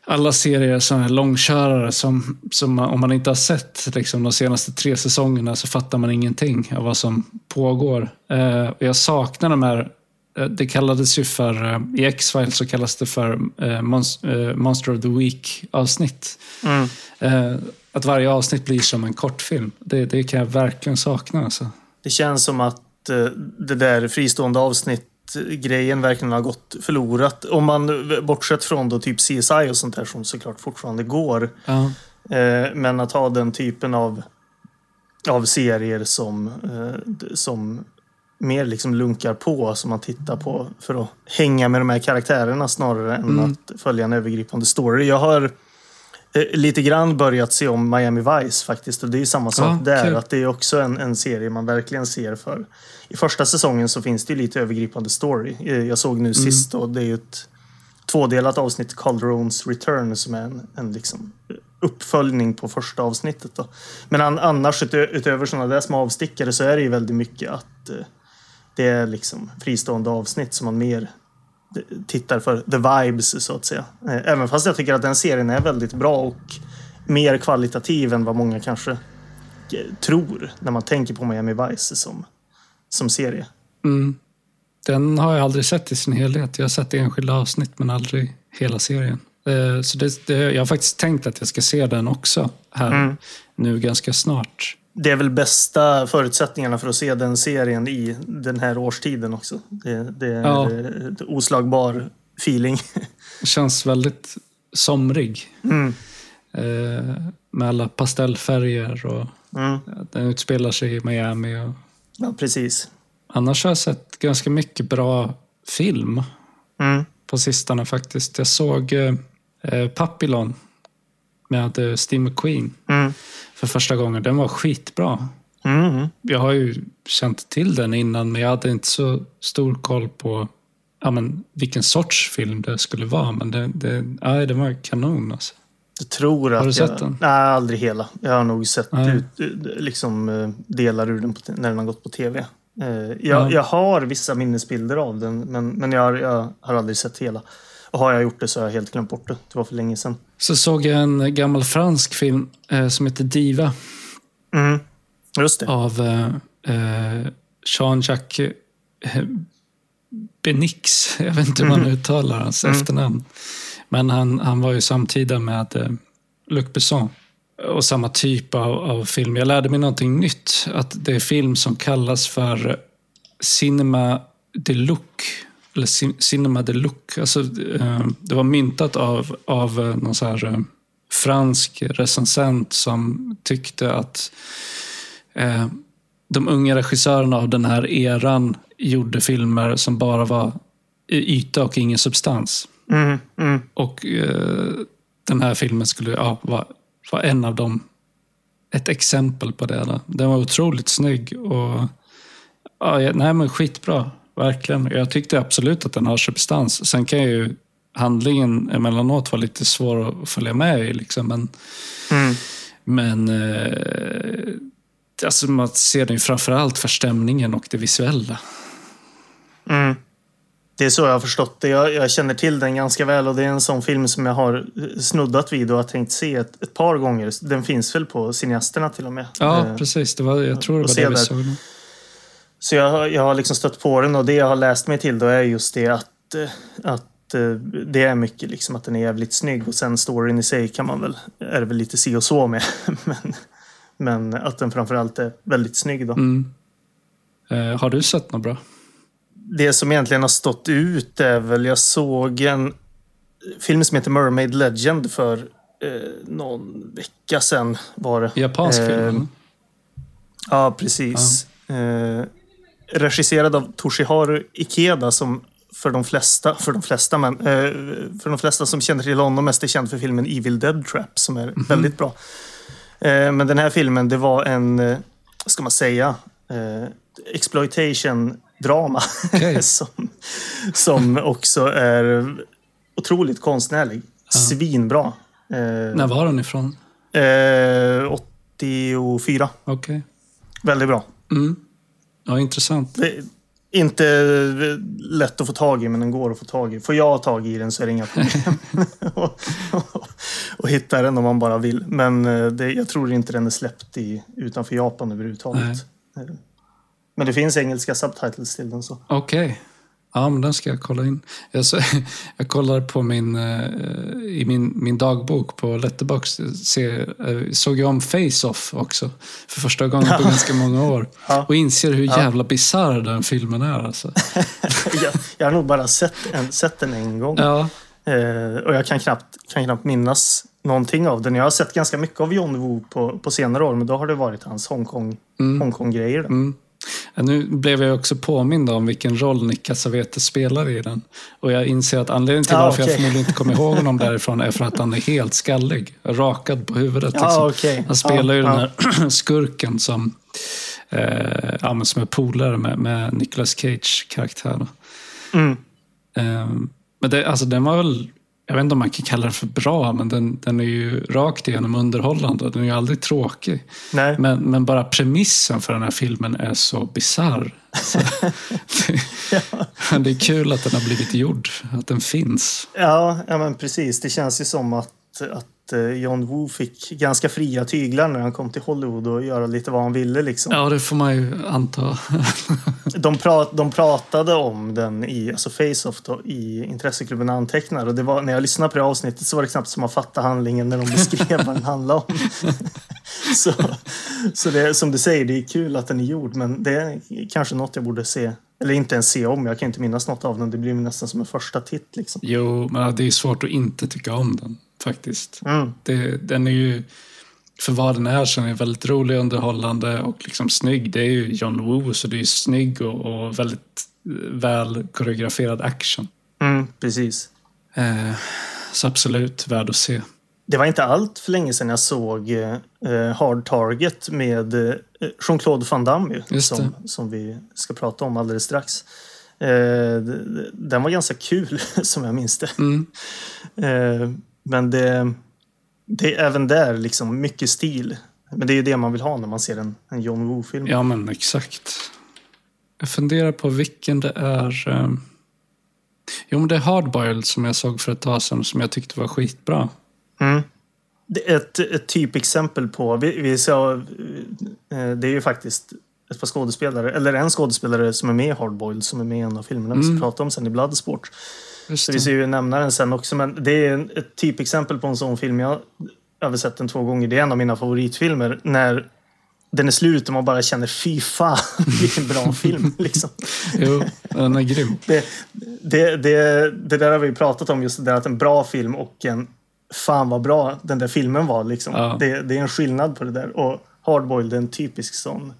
alla serier som är långkörare som, som man- om man inte har sett liksom, de senaste tre säsongerna så fattar man ingenting av vad som pågår. Eh, och jag saknar de här, eh, det kallades ju för, eh, i X-Files så kallas det för eh, Monst- eh, Monster of the Week avsnitt. mm. Eh, att varje avsnitt blir som en kortfilm. Det, det kan jag verkligen sakna. Alltså. Det känns som att eh, det där fristående avsnitt-grejen verkligen har gått förlorat. Om man eh, bortsett från då typ CSI och sånt där som såklart fortfarande går. Eh, Men att ha den typen av, av serier som, eh, som mer liksom lunkar på, som man tittar på för att hänga med de här karaktärerna snarare än Mm. att följa en övergripande story. Jag har lite grann börjat se om Miami Vice faktiskt. Och det är ju samma sak Ja, där. Att det är också en, en serie man verkligen ser för. I första säsongen så finns det ju lite övergripande story. Eh, Jag såg Mm. nu sist och det är ju ett tvådelat avsnitt, Calderones Return, som är en, en liksom uppföljning på första avsnittet. Då. Men an, annars utö, utöver sådana där små avstickare så är det ju väldigt mycket att eh, det är liksom fristående avsnitt som man mer tittar för the vibes så att säga. Eh, Även fast jag tycker att den serien är väldigt bra och mer kvalitativ än vad många kanske eh, tror när man tänker på Miami Vice som, som serie. Mm. Den har jag aldrig sett i sin helhet. Jag har sett enskilda avsnitt men aldrig hela serien. Eh, Så det, det, jag har faktiskt tänkt att jag ska se den också här Mm. nu ganska snart. Det är väl bästa förutsättningarna för att se den serien i den här årstiden också. Det, det är Ja. oslagbar feeling. Känns väldigt somrig. Mm. Eh, Med alla pastellfärger och Mm. den utspelar sig i Miami. Och... Ja, precis. Annars har jag sett ganska mycket bra film Mm. på sistone faktiskt. Jag såg eh, eh, Papillon med eh, Steve McQueen Mm. för första gången. Den var skitbra. Mm. Jag har ju känt till den innan men jag hade inte så stor koll på ja, men, vilken sorts film det skulle vara. Men det, det, nej, det var kanon alltså. Jag tror att Har du sett jag, den? Nej, aldrig hela. Jag har nog sett ut, liksom, eh, delar ur den på, när den har gått på tv. Eh, Jag, Ja. jag har vissa minnesbilder av den, men, men jag, har- jag har aldrig sett hela. Och har jag gjort det så har jag helt glömt bort det. Det var för länge sedan. Så såg jag en gammal fransk film eh, som heter Diva Mm. Just det. av eh, eh, Jean-Jacques eh, Benix. Jag vet inte hur man uttalar hans efternamn. Men han, han var ju samtida med eh, Luc Besson. Och samma typ av, av film. Jag lärde mig någonting nytt. Att det är film som kallas för Cinema de look. Eller cin- Cinema de look. Alltså, eh, det var myntat av, av eh, någon så här eh, fransk recensent som tyckte att eh, de unga regissörerna av den här eran gjorde filmer som bara var yta och ingen substans. Mm. Mm. Och eh, den här filmen skulle ja, vara, vara en av dem. Ett exempel på det. Då. Den var otroligt snygg och ja, nej men skitbra. Verkligen. Jag tyckte absolut att den har substans. Sen kan ju handlingen emellanåt vara lite svår att följa med i. Liksom. Men, Mm. men eh, alltså man ser den ju framförallt för stämningen och det visuella. Mm. Det är så jag har förstått det. Jag, jag känner till den ganska väl och det är en sån film som jag har eh, snuddat vid och har tänkt se ett, ett par gånger. Den finns väl på cineasterna till och med. Ja, Eh, precis. Det var, jag tror det var det vi såg. Så jag, har- jag har liksom stött på den och det jag har läst mig till då är just det att, att eh, det är mycket liksom att den är jävligt snygg och sen storyn i sig kan man väl, är det väl lite si och så med. men, men att den framförallt är väldigt snygg då. Mm. Eh, har du sett något bra? Det som egentligen har stått ut är väl, jag såg en film som heter Mermaid Legend för eh, någon vecka sedan var det. Japansk Eh, film? Ja, precis. Eh, regisserad av Toshiharu Ikeda som för de flesta, för de flesta, men, eh, för de flesta som känner till honom mest är känd för filmen Evil Dead Trap som är väldigt bra. Eh, men den här filmen, det var en, eh, ska man säga, exploitation-drama Okej. som, som också är otroligt konstnärlig. Svinbra. Eh, När var den ifrån? eh, 84. Okej. Väldigt bra. Mm. Ja, intressant. Det är inte lätt att få tag i, men den går att få tag i. Får jag tag i den så är det inga problem att att hitta den om man bara vill. Men eh, det, jag tror inte den är släppt i, utanför Japan överhuvudtaget. Eh, Men det finns engelska subtitles till den. så. Okej. Ja, men den ska jag kolla in. Jag, så, jag kollar på min, eh, i min, min dagbok på Letterboxd. Se, eh, såg jag om Face-Off också. För första gången på ganska många år. Ja. Och inser hur jävla bisarr den filmen är. Alltså. jag, jag har nog bara sett, en, sett den en gång. Ja, Eh, och jag kan knappt, kan knappt minnas någonting av den. Jag har sett ganska mycket av John Woo på, på senare år, men då har det varit hans Hongkong, Hongkong-grejer. mm. Nu blev jag också påmind om vilken roll Nick Cassavetes spelar i den. Och jag inser att anledningen till Ja, varför jag okej. förmodligen inte kommer ihåg honom därifrån är för att han är helt skallig. Rakad på huvudet. Liksom. okej. Han spelar ju Ja, den här skurken som, eh, ja, som är polare med, med Nicolas Cage karaktär. Mm. Eh, men det, alltså, den var väl, jag vet inte om man kan kalla den för bra, men den, den är ju rakt igenom underhållande. Den är ju aldrig tråkig. Nej. Men, men bara premissen för den här filmen är så bisarr. Det, det är kul att den har blivit gjord, att den finns. Ja, ja, men precis. Det känns ju som att, att eh, John Woo fick ganska fria tyglar när han kom till Hollywood och göra lite vad han ville. Liksom. Ja, det får man ju anta. De, prat, de pratade om den i alltså Face-Off då, i intresseklubben Antecknar. Och det var, när jag lyssnade på det avsnittet så var det knappt som att fatta handlingen när de beskrev vad den handlade om. så så det, som du säger, det är kul att den är gjord. Men det är kanske något jag borde se. Eller inte ens se om. Jag kan inte minnas något av den. Det blir nästan som en första titt. Liksom. Jo, men det är svårt att inte tycka om den faktiskt. Mm. Det, den är ju, för vad den är, så är den väldigt rolig, underhållande och liksom snygg. Det är ju John Woo, så det är ju snygg och, och väldigt eh, väl koreograferad action. Mm, precis. Eh, så absolut värd att se. Det var inte allt för länge sedan jag såg eh, Hard Target med eh, Jean-Claude Van Damme som, som vi ska prata om alldeles strax. Eh, den var ganska kul som jag minns det. Mm. Men det, det är även där liksom mycket stil. Men det är ju det man vill ha när man ser en, en John Woo-film. Ja, men exakt. Jag funderar på vilken det är. Eh... Jo, men det är Hardboiled som jag såg för ett tag sedan som jag tyckte var skitbra. Mm. Det är ett, ett typexempel på... Vi, vi sa, eh, det är ju faktiskt ett par skådespelare, eller en skådespelare som är med i Hardboiled, som är med i en av filmerna vi ska prata om sen i Bloodsport. Just Så vi ska ju nämna den sen också, men det är ett typexempel på en sån film. Jag har sett den två gånger. Det är en av mina favoritfilmer. När den är slut och man bara känner fy fan vilken bra film. Liksom. Jo, den är grym. Det, det, det, det där har vi pratat om, just det där att en bra film och en fan vad bra den där filmen var. Liksom. Ja. Det, det är en skillnad på det där. Och Hardboiled är en typisk sån,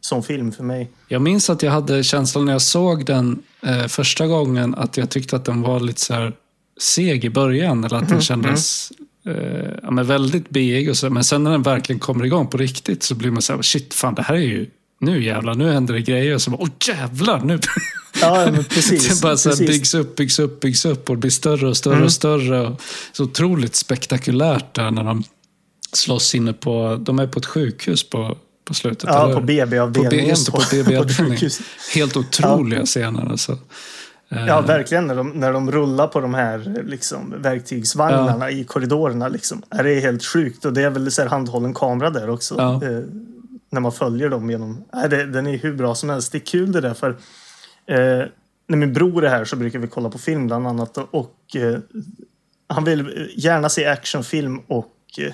sån film för mig. Jag minns att jag hade känslan när jag såg den eh, första gången att jag tyckte att den var lite så här seg i början. Eller att den kändes eh, ja, men väldigt biig. Och så, men sen när den verkligen kommer igång på riktigt så blir man så här, shit, fan det här är ju, nu jävlar, nu händer det grejer. Och så bara, åh jävlar, nu... Ja, men precis. det bara så här precis. byggs upp, byggs upp, byggs upp och det blir större och större och större. Och så otroligt spektakulärt där när de slåss inne på, de är på ett sjukhus på, på slutet. Ja, eller? på På BB-avdelningen. B, just det, på ett BB-avdelningen. Helt otroliga scener alltså. Eh, Ja, verkligen. När de, när de rullar på de här liksom, verktygsvagnarna i korridorerna. Liksom. Ja, Det är helt sjukt. Och det är väl så här handhållen kamera där också. Ja. Eh, när man följer dem genom... Ja, det, den är hur bra som helst. Det är kul det där för... Eh, när min bror är här så brukar vi kolla på film bland annat. Och eh, han vill gärna se actionfilm och eh,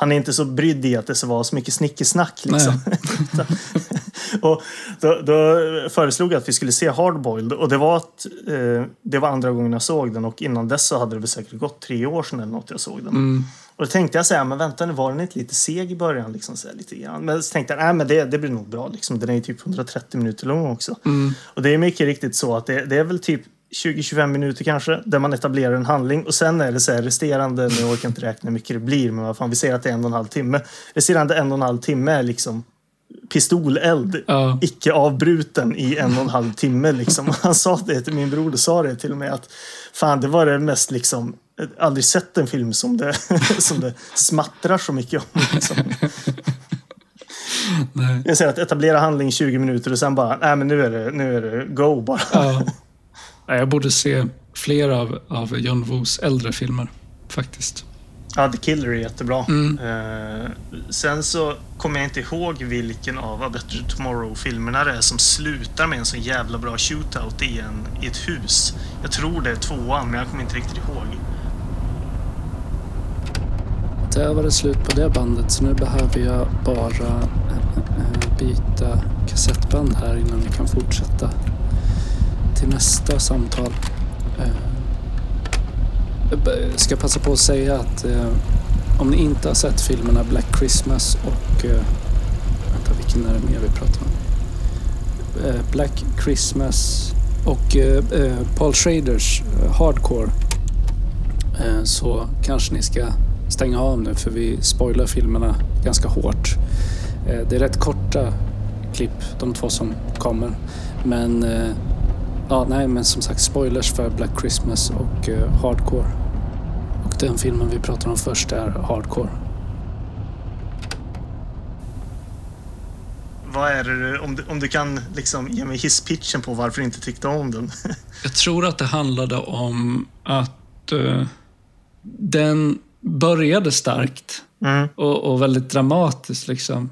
han är inte så brydd i att det vara så mycket snickesnack. Liksom. och då, då föreslog jag att vi skulle se Hardboiled och det var, att, eh, det var andra gången jag såg den och innan dess så hade det väl säkert gått tre år sedan eller något jag såg den. Mm. Och då tänkte jag så här, men vänta nu var den inte lite seg i början? Liksom, så här, lite grann. Men så tänkte jag, nej men det, det blir nog bra. Liksom. Den är ju typ 130 minuter lång också. Mm. Och det är mycket riktigt så att det, det är väl typ 20-25 minuter kanske, där man etablerar en handling och sen är det så här resterande, nu orkar jag inte räkna hur mycket det blir, men vad fan, vi säger att det är en och en halv timme. Resterande en och en halv timme är liksom pistoleld, Ja. icke avbruten i en och en halv timme. Liksom. Han sa det till min bror, sa det till och med att fan, det var det mest liksom, har aldrig sett en film som det, som det smattrar så mycket om. Liksom. Jag säger att etablera handling 20 minuter och sen bara, nej men nu är det, nu är det go bara. Ja. Jag borde se fler av, av John Woos äldre filmer, faktiskt. Ja, The Killer är jättebra. Mm. Eh, sen så kommer jag inte ihåg vilken av A Better Tomorrow-filmerna det är som slutar med en så jävla bra shootout i, en, i ett hus. Jag tror det är tvåan, men jag kommer inte riktigt ihåg. Där var det slut på det bandet, så nu behöver jag bara eh, byta kassettband här innan vi kan fortsätta till nästa samtal. Eh, jag ska passa på att säga att eh, om ni inte har sett filmerna Black Christmas och... Eh, vänta, vilken är det mer vi pratar om? Black Christmas och Paul Schraders Hardcore så kanske ni ska stänga av nu för vi spoilar filmerna ganska hårt. Det är rätt korta klipp, de två som kommer. Men, eh, ja, nej, men som sagt spoilers för Black Christmas och eh, Hardcore. Och den filmen vi pratar om först är Hardcore. Vad är det, du- om du, om du kan liksom ge mig hisspitchen på varför du inte tyckte om den? Jag tror att det handlade om att eh, den började starkt Mm. och, och väldigt dramatiskt. Liksom.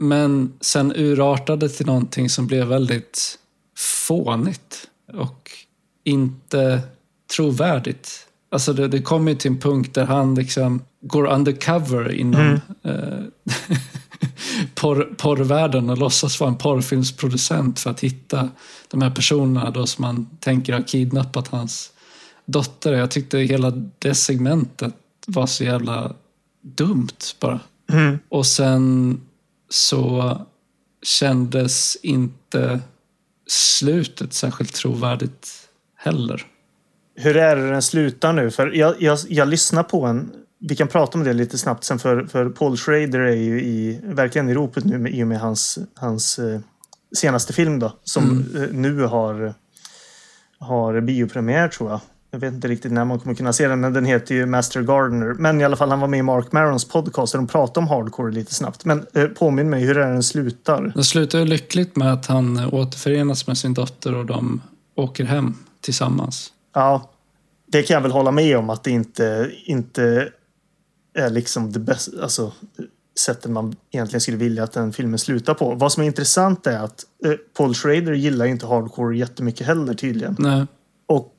Men sen urartade till någonting som blev väldigt fånigt och inte trovärdigt. Alltså det, det kommer till en punkt där han liksom går undercover inom eh, porr, porrvärlden och låtsas vara en porrfilmsproducent för att hitta de här personerna då som man tänker har kidnappat hans dotter. Jag tyckte hela det segmentet var så jävla dumt bara. Mm. Och sen så kändes inte slutet särskilt trovärdigt heller. Hur är det den slutar nu? För jag, jag, jag lyssnar på en. Vi kan prata om det lite snabbt sen för, för Paul Schrader är ju i, verkligen i ropet nu med, i och med hans, hans eh, senaste film då. Som eh, nu har, har biopremiär tror jag. Jag vet inte riktigt när man kommer kunna se den, men den heter ju Master Gardener. Men i alla fall, han var med i Mark Marons podcast och de pratade om hardcore lite snabbt. Men eh, påminn mig, hur är den slutar? Det slutar ju lyckligt med att han eh, återförenas med sin dotter och de åker hem tillsammans. Ja, det kan jag väl hålla med om att det inte, inte är liksom det bästa, alltså sättet man egentligen skulle vilja att den filmen slutar på. Vad som är intressant är att eh, Paul Schrader gillar ju inte hardcore jättemycket heller tydligen. Nej, Och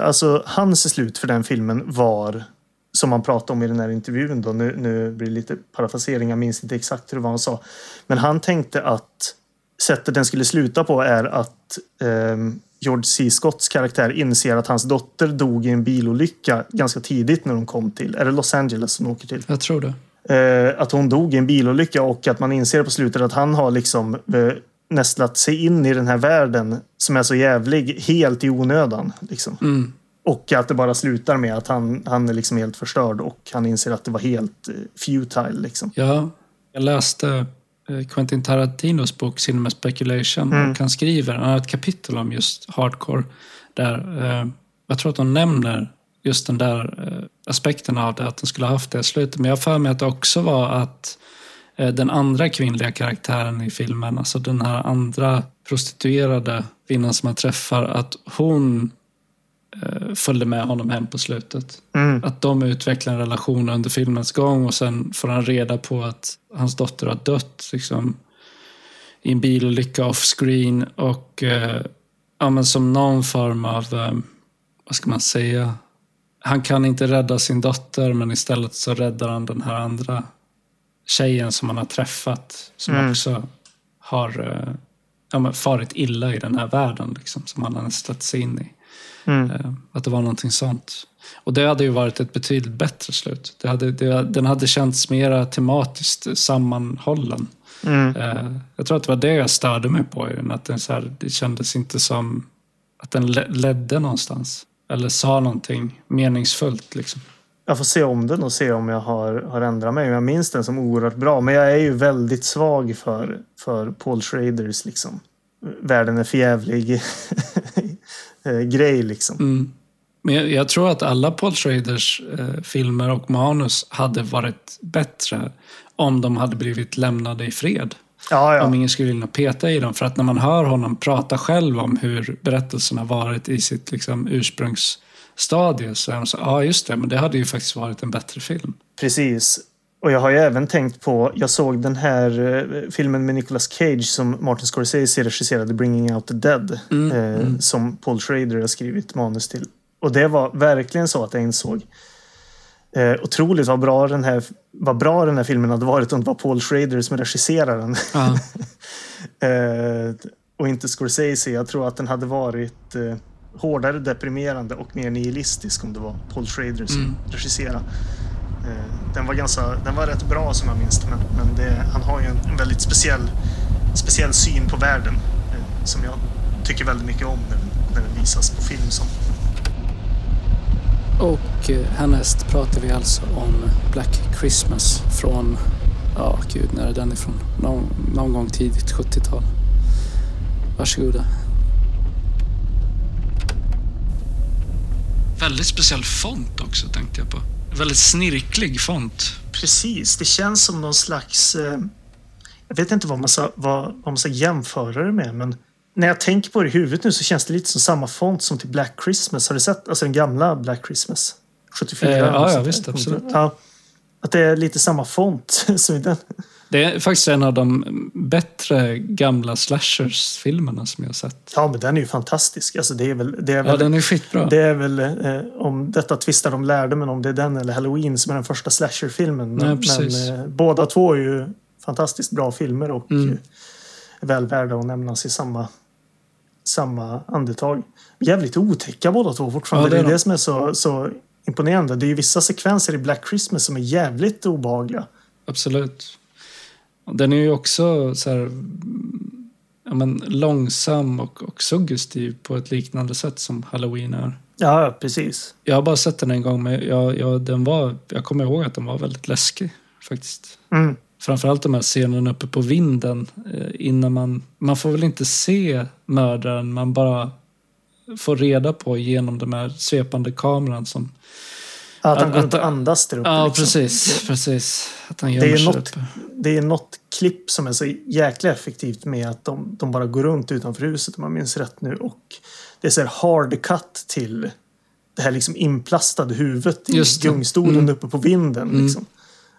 alltså, hans slut för den filmen var, som han pratade om i den här intervjun då, nu, nu blir det lite parafrasering, jag minns inte exakt hur var han sa. Men han tänkte att sättet den skulle sluta på är att ehm, George C. Scotts karaktär inser att hans dotter dog i en bilolycka ganska tidigt när de kom till, är det Los Angeles som åker till? jag tror det. eh, att hon dog i en bilolycka och att man inser på slutet att han har liksom eh, nästlat sig in i den här världen som är så jävlig helt i onödan. Liksom. Mm. Och att det bara slutar med att han, han är liksom helt förstörd och han inser att det var helt eh, futile. Liksom. Ja, jag läste eh, Quentin Tarantinos bok Cinema Speculation Mm. och han skriver, han har ett kapitel om just hardcore där eh, jag tror att de nämner just den där eh, aspekten av det, att de skulle ha haft det slutet. Men jag har för mig att det också var att den andra kvinnliga karaktären i filmen, alltså den här andra prostituerade kvinnan som man träffar, att hon eh, följde med honom hem på slutet. Mm. Att de utvecklar en relation under filmens gång och sen får han reda på att hans dotter har dött liksom, i en bilolycka off-screen och eh, ja, som någon form av, eh, vad ska man säga, han kan inte rädda sin dotter men istället så räddar han den här andra tjejen som han har träffat som Mm. också har eh, ja, farit illa i den här världen liksom, som han har nästlat sig in i. Mm. Eh, Att det var någonting sånt. Och det hade ju varit ett betydligt bättre slut. Det hade, det, den hade känts mera tematiskt sammanhållen. Mm. Eh, Jag tror att det var det jag störde mig på. Att den så här, det kändes inte som att den le- ledde någonstans. Eller sa någonting meningsfullt. Liksom. Jag får se om den och se om jag har, har ändrat mig. Jag minns den som oerhört bra. Men jag är ju väldigt svag för, för Paul Schraders liksom. Världen är förjävlig eh, grej liksom. Mm. Men jag, jag tror att alla Paul Schraders eh, filmer och manus hade varit bättre om de hade blivit lämnade i fred. Ja, ja. om ingen skulle vilja peta i dem. För att när man hör honom prata själv om hur berättelsen har varit i sitt liksom, ursprungsstadie så är han så ja just det, men det hade ju faktiskt varit en bättre film. Precis. Och jag har ju även tänkt på, jag såg den här eh, filmen med Nicolas Cage som Martin Scorsese regisserade, Bringing Out the Dead. eh, Som Paul Schrader har skrivit manus till. Och det var verkligen så att jag insåg eh, otroligt vad bra, den här, vad bra den här filmen hade varit om det var Paul Schrader som regisserade den. Ja, eh, och inte Scorsese. Jag tror att den hade varit eh, hårdare deprimerande och mer nihilistisk om det var Paul Schrader som Mm. regisserade. Eh, den var ganska, den var rätt bra som jag minns men, men det, han har ju en, en väldigt speciell speciell syn på världen eh, som jag tycker väldigt mycket om när, när den visas på film. Som. Och eh, härnäst pratar vi alltså om Black Christmas från, ja gud, när är den ifrån? Någon, någon gång tidigt 70-tal. Varsågoda. Väldigt speciell font också tänkte jag på. Väldigt snirklig font. Precis, det känns som någon slags... Eh, jag vet inte vad man, ska, vad, vad man ska jämföra det med, men när jag tänker på det i huvudet nu så känns det lite som samma font som till Black Christmas. Har du sett alltså den gamla Black Christmas? 74? Eh, ja, ja, visst, absolut. Ja, att det är lite samma font som i den. Det är faktiskt en av de bättre gamla slashers-filmerna som jag har sett. Ja, men den är ju fantastisk. Alltså, det är väl, det är Ja, väl, den är skitbra. det är väl eh, om detta tvistar de lärde, men om det är den eller Halloween som är den första slasher-filmen. Men, men eh, båda två är ju fantastiskt bra filmer och Mm. eh, väl värda att nämnas i samma, samma andetag. Jävligt otäcka båda två fortfarande. Ja, det är det är de. det som är så, så imponerande. Det är ju vissa sekvenser i Black Christmas som är jävligt obehagliga. Absolut. Den är ju också så här, ja, men, långsam och, och suggestiv på ett liknande sätt som Halloween är. Ja, precis. Jag har bara sett den en gång, men jag, jag, den var, jag kommer ihåg att den var väldigt läskig faktiskt. Mm. Framförallt de här scenerna uppe på vinden eh, innan man... Man får väl inte se mördaren, man bara får reda på genom den här svepande kameran som... Att han Att- går runt och andas där uppe. Ja, liksom. precis. Precis. Att han Det är något-. Det är något klipp som är så jäkla effektivt med att de, de bara går runt utanför huset om man minns rätt nu. Och det är så här hard cut till det här liksom inplastade huvudet i gungstolen Mm. uppe på vinden. Mm. Liksom.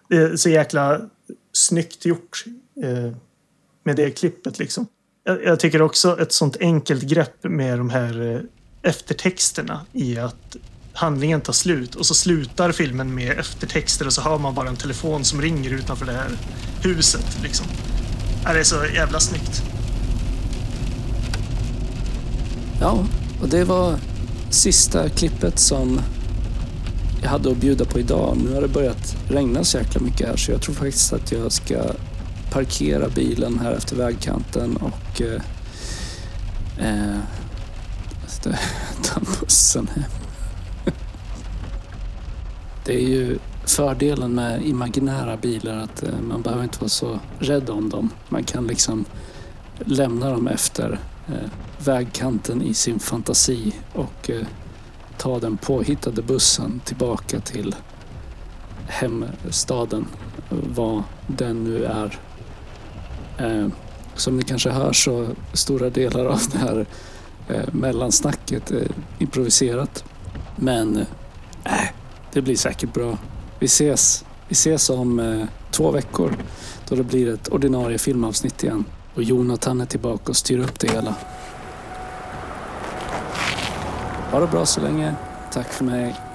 Det är så jäkla snyggt gjort eh, med det klippet. Liksom. Jag, jag tycker också ett sånt enkelt grepp med de här eh, eftertexterna i att handlingen tar slut och så slutar filmen med eftertexter och så hör man bara en telefon som ringer utanför det här huset. Liksom. Det är så jävla snyggt. Ja, och det var sista klippet som jag hade att bjuda på idag. Nu har det börjat regna så jäkla mycket här så jag tror faktiskt att jag ska parkera bilen här efter vägkanten och eh, eh, ta bussen hem. Det är ju fördelen med imaginära bilar att eh, man behöver inte vara så rädd om dem. Man kan liksom lämna dem efter eh, vägkanten i sin fantasi och eh, ta den påhittade bussen tillbaka till hemstaden, vad den nu är. Som ni kanske hör så stora delar av det här mellansnacket är improviserat. Men äh, det blir säkert bra. Vi ses, vi ses om eh, två veckor då det blir ett ordinarie filmavsnitt igen. Och Jonathan är tillbaka och styr upp det hela. Ha det bra så länge. Tack för mig.